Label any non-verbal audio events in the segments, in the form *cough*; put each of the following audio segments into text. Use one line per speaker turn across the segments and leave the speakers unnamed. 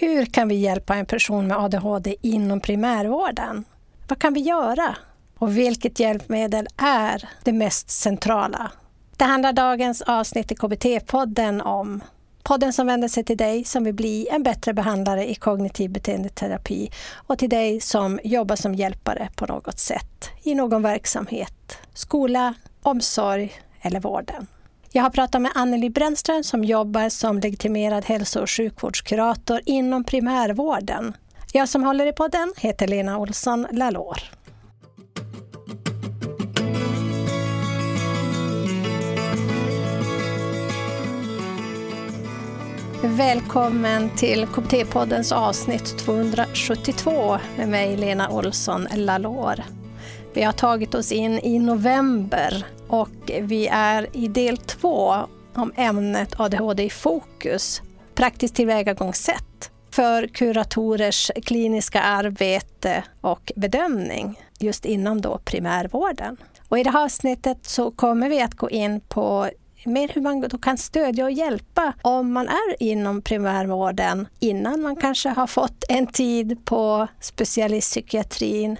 Hur kan vi hjälpa en person med ADHD inom primärvården? Vad kan vi göra? Och vilket hjälpmedel är det mest centrala? Det handlar dagens avsnitt i KBT-podden om. Podden som vänder sig till dig som vill bli en bättre behandlare i kognitiv beteendeterapi och till dig som jobbar som hjälpare på något sätt i någon verksamhet, skola, omsorg eller vården. Jag har pratat med Anneli Brännström som jobbar som legitimerad hälso och sjukvårdskurator inom primärvården. Jag som håller i podden heter Lena Olsson Lalor. Välkommen till KBT-poddens avsnitt 272 med mig Lena Olsson Lalor. Vi har tagit oss in i november och vi är i del två om ämnet ADHD i fokus, praktiskt tillvägagångssätt för kuratorers kliniska arbete och bedömning just inom då primärvården. Och I det här avsnittet så kommer vi att gå in på mer hur man då kan stödja och hjälpa om man är inom primärvården innan man kanske har fått en tid på specialistpsykiatrin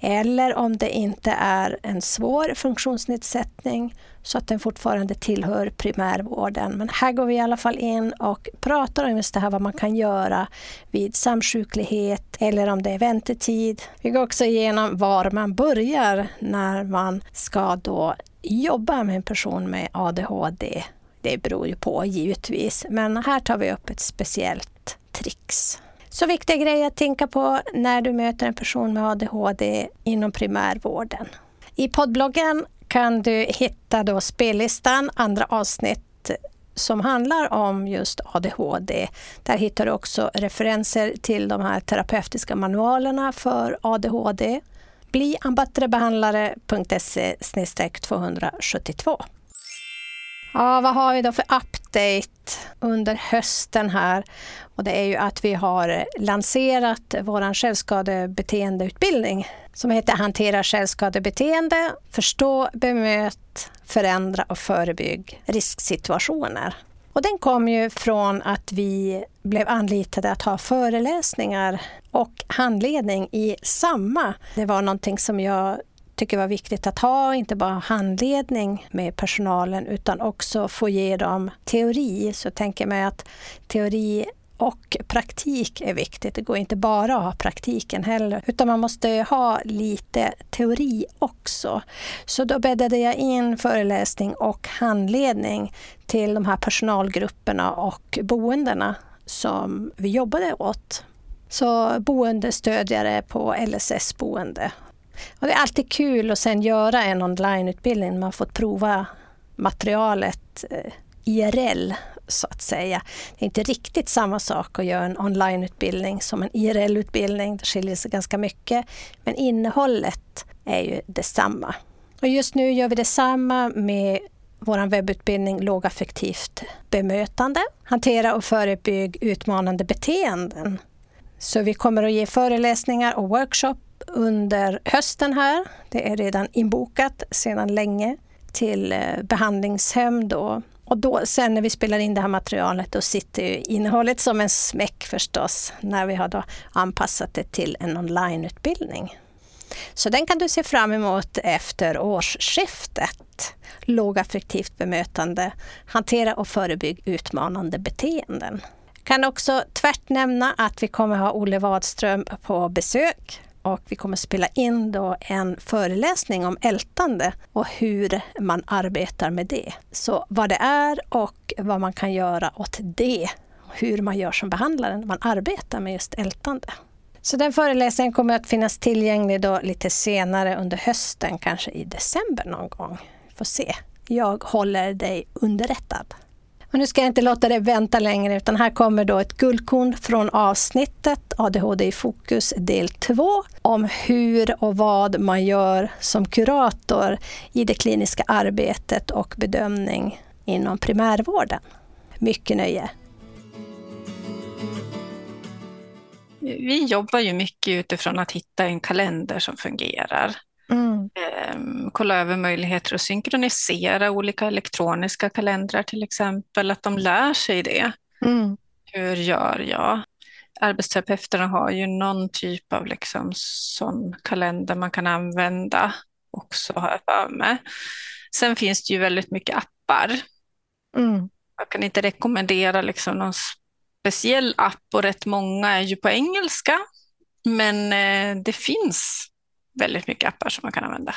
eller om det inte är en svår funktionsnedsättning så att den fortfarande tillhör primärvården. Men här går vi i alla fall in och pratar om just det här vad man kan göra vid samsjuklighet eller om det är väntetid. Vi går också igenom var man börjar när man ska då jobba med en person med ADHD. Det beror ju på givetvis, men här tar vi upp ett speciellt trix. Så viktiga grejer att tänka på när du möter en person med ADHD inom primärvården. I poddbloggen kan du hitta då spellistan, andra avsnitt som handlar om just ADHD. Där hittar du också referenser till de här terapeutiska manualerna för ADHD bliambattrebehandlare.se 272. Ja, vad har vi då för update under hösten här? Och det är ju att vi har lanserat vår självskadebeteendeutbildning som heter Hantera självskadebeteende, förstå, bemöt, förändra och förebygg risksituationer. Och den kom ju från att vi blev anlitade att ha föreläsningar och handledning i samma. Det var någonting som jag tycker var viktigt att ha, inte bara handledning med personalen utan också få ge dem teori. Så jag tänker mig att teori och praktik är viktigt. Det går inte bara att ha praktiken heller, utan man måste ha lite teori också. Så då bäddade jag in föreläsning och handledning till de här personalgrupperna och boendena som vi jobbade åt. Så boendestödjare på LSS-boende. Och det är alltid kul att sen göra en onlineutbildning. Man har fått prova materialet eh, IRL så att säga. Det är inte riktigt samma sak att göra en onlineutbildning som en IRL-utbildning. Det skiljer sig ganska mycket. Men innehållet är ju detsamma. Och just nu gör vi detsamma med vår webbutbildning Lågaffektivt bemötande. Hantera och förebygg utmanande beteenden. Så vi kommer att ge föreläsningar och workshop under hösten här. Det är redan inbokat sedan länge till eh, behandlingshem då och då, sen när vi spelar in det här materialet, då sitter innehållet som en smäck förstås, när vi har då anpassat det till en onlineutbildning. Så den kan du se fram emot efter årsskiftet. Lågaffektivt bemötande, hantera och förebygg utmanande beteenden. Kan också tvärt nämna att vi kommer ha Olle Wadström på besök och vi kommer spela in då en föreläsning om ältande och hur man arbetar med det. Så vad det är och vad man kan göra åt det. Hur man gör som behandlare när man arbetar med just ältande. Så den föreläsningen kommer att finnas tillgänglig då lite senare under hösten, kanske i december någon gång. Får se. Jag håller dig underrättad. Och nu ska jag inte låta dig vänta längre utan här kommer då ett guldkorn från avsnittet ADHD i fokus del 2 om hur och vad man gör som kurator i det kliniska arbetet och bedömning inom primärvården. Mycket nöje!
Vi jobbar ju mycket utifrån att hitta en kalender som fungerar. Mm. Ehm, kolla över möjligheter att synkronisera olika elektroniska kalendrar till exempel, att de lär sig det. Mm. Hur gör jag? arbetsterapeuterna har ju någon typ av liksom sån kalender man kan använda också, har jag för mig. Sen finns det ju väldigt mycket appar. Mm. Jag kan inte rekommendera liksom någon speciell app och rätt många är ju på engelska. Men eh, det finns väldigt mycket appar som man kan använda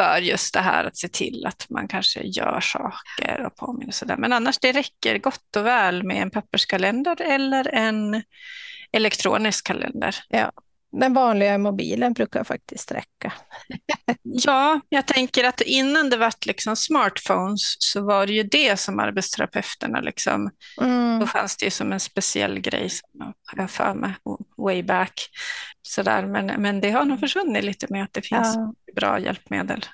för just det här att se till att man kanske gör saker och påminner sådär. Men annars det räcker gott och väl med en papperskalender eller en elektronisk kalender.
Ja, den vanliga mobilen brukar faktiskt räcka. *laughs*
ja, jag tänker att innan det var liksom smartphones så var det ju det som arbetsterapeuterna liksom, mm. då fanns det ju som en speciell grej som jag för mig way back. Sådär. Men, men det har nog försvunnit lite med att det finns ja. bra hjälpmedel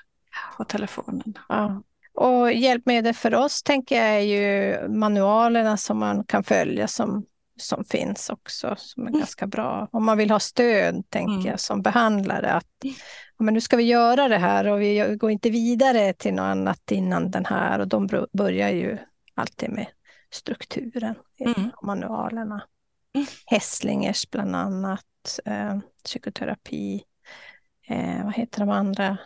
på telefonen.
Ja. Och hjälpmedel för oss tänker jag är ju manualerna som man kan följa som som finns också, som är mm. ganska bra. Om man vill ha stöd, tänker mm. jag, som behandlare. Att ja, men nu ska vi göra det här och vi går inte vidare till något annat innan den här. Och de börjar ju alltid med strukturen i mm. manualerna. Mm. Hässlingers bland annat, eh, psykoterapi, eh, vad heter de andra?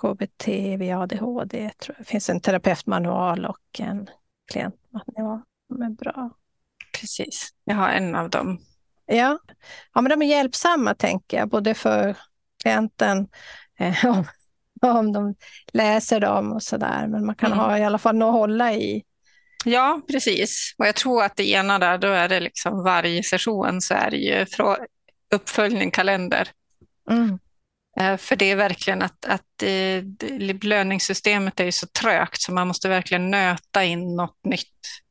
KBT vid ADHD, tror jag. det finns en terapeutmanual och en klientmanual. De är bra.
Precis, jag har en av dem.
Ja, ja men de är hjälpsamma tänker jag, både för klienten eh, *laughs* om, om de läser dem och sådär. Men man kan mm. ha i alla fall något att hålla i.
Ja, precis. Och jag tror att det ena där, då är det liksom varje session så är det ju uppföljning, kalender. Mm. Eh, för det är verkligen att, att eh, belöningssystemet är så trögt så man måste verkligen nöta in något nytt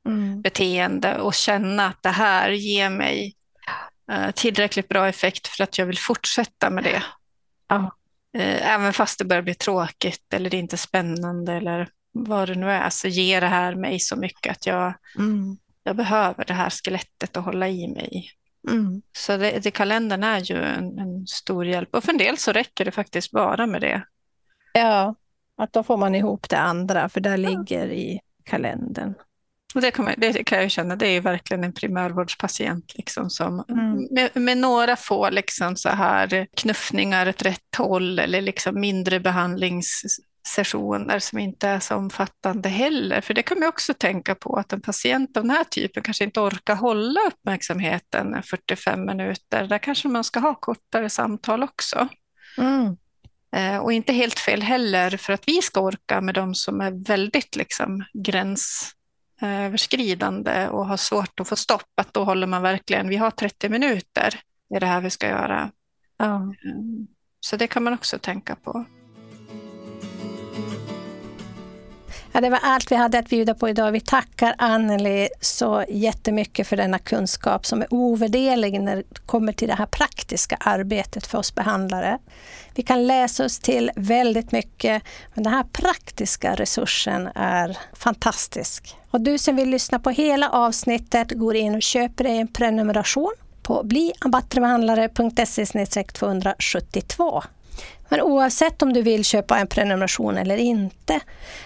mm. beteende och känna att det här ger mig eh, tillräckligt bra effekt för att jag vill fortsätta med det. Ja. Även fast det börjar bli tråkigt eller det är inte spännande eller vad det nu är så ger det här mig så mycket att jag, mm. jag behöver det här skelettet att hålla i mig. Mm. Så det, det, kalendern är ju en, en, stor hjälp och för en del så räcker det faktiskt bara med det.
Ja, att då får man ihop det andra för ja. ligger i kalendern.
Och det, kan man, det kan jag känna, det är verkligen en primärvårdspatient liksom som, mm. med, med, några få liksom så här knuffningar åt rätt håll eller liksom mindre behandlings sessioner som inte är så omfattande heller. För det kan man också tänka på att en patient av den här typen kanske inte orkar hålla uppmärksamheten 45 minuter. Där kanske man ska ha kortare samtal också. Mm. Eh, och inte helt fel heller för att vi ska orka med de som är väldigt liksom, gränsöverskridande och har svårt att få stopp. Att då håller man verkligen, vi har 30 minuter, det är det här vi ska göra. Mm. Så det kan man också tänka på.
Ja, det var allt vi hade att bjuda på idag. Vi tackar Anneli så jättemycket för denna kunskap som är ovärderlig när det kommer till det här praktiska arbetet för oss behandlare. Vi kan läsa oss till väldigt mycket, men den här praktiska resursen är fantastisk. Och du som vill lyssna på hela avsnittet går in och köper dig en prenumeration på bliambattrebehandlare.se 272. Men oavsett om du vill köpa en prenumeration eller inte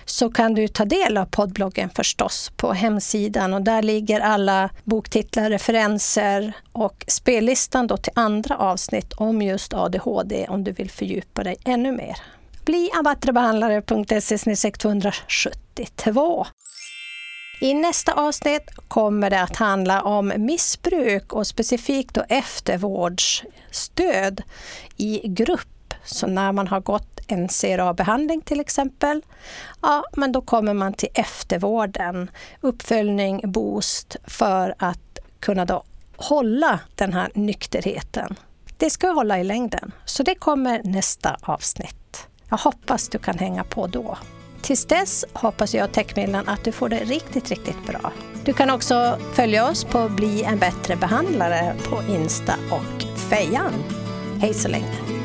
så kan du ta del av poddbloggen förstås på hemsidan och där ligger alla boktitlar, referenser och spellistan då till andra avsnitt om just ADHD om du vill fördjupa dig ännu mer. Bli abattrebehandlare.se 272. I nästa avsnitt kommer det att handla om missbruk och specifikt då eftervårdsstöd i grupp så när man har gått en CRA-behandling till exempel, ja, men då kommer man till eftervården, uppföljning, boost för att kunna då hålla den här nykterheten. Det ska hålla i längden, så det kommer nästa avsnitt. Jag hoppas du kan hänga på då. Tills dess hoppas jag Techmillan att du får det riktigt, riktigt bra. Du kan också följa oss på Bli en bättre behandlare på Insta och Fejan. Hej så länge!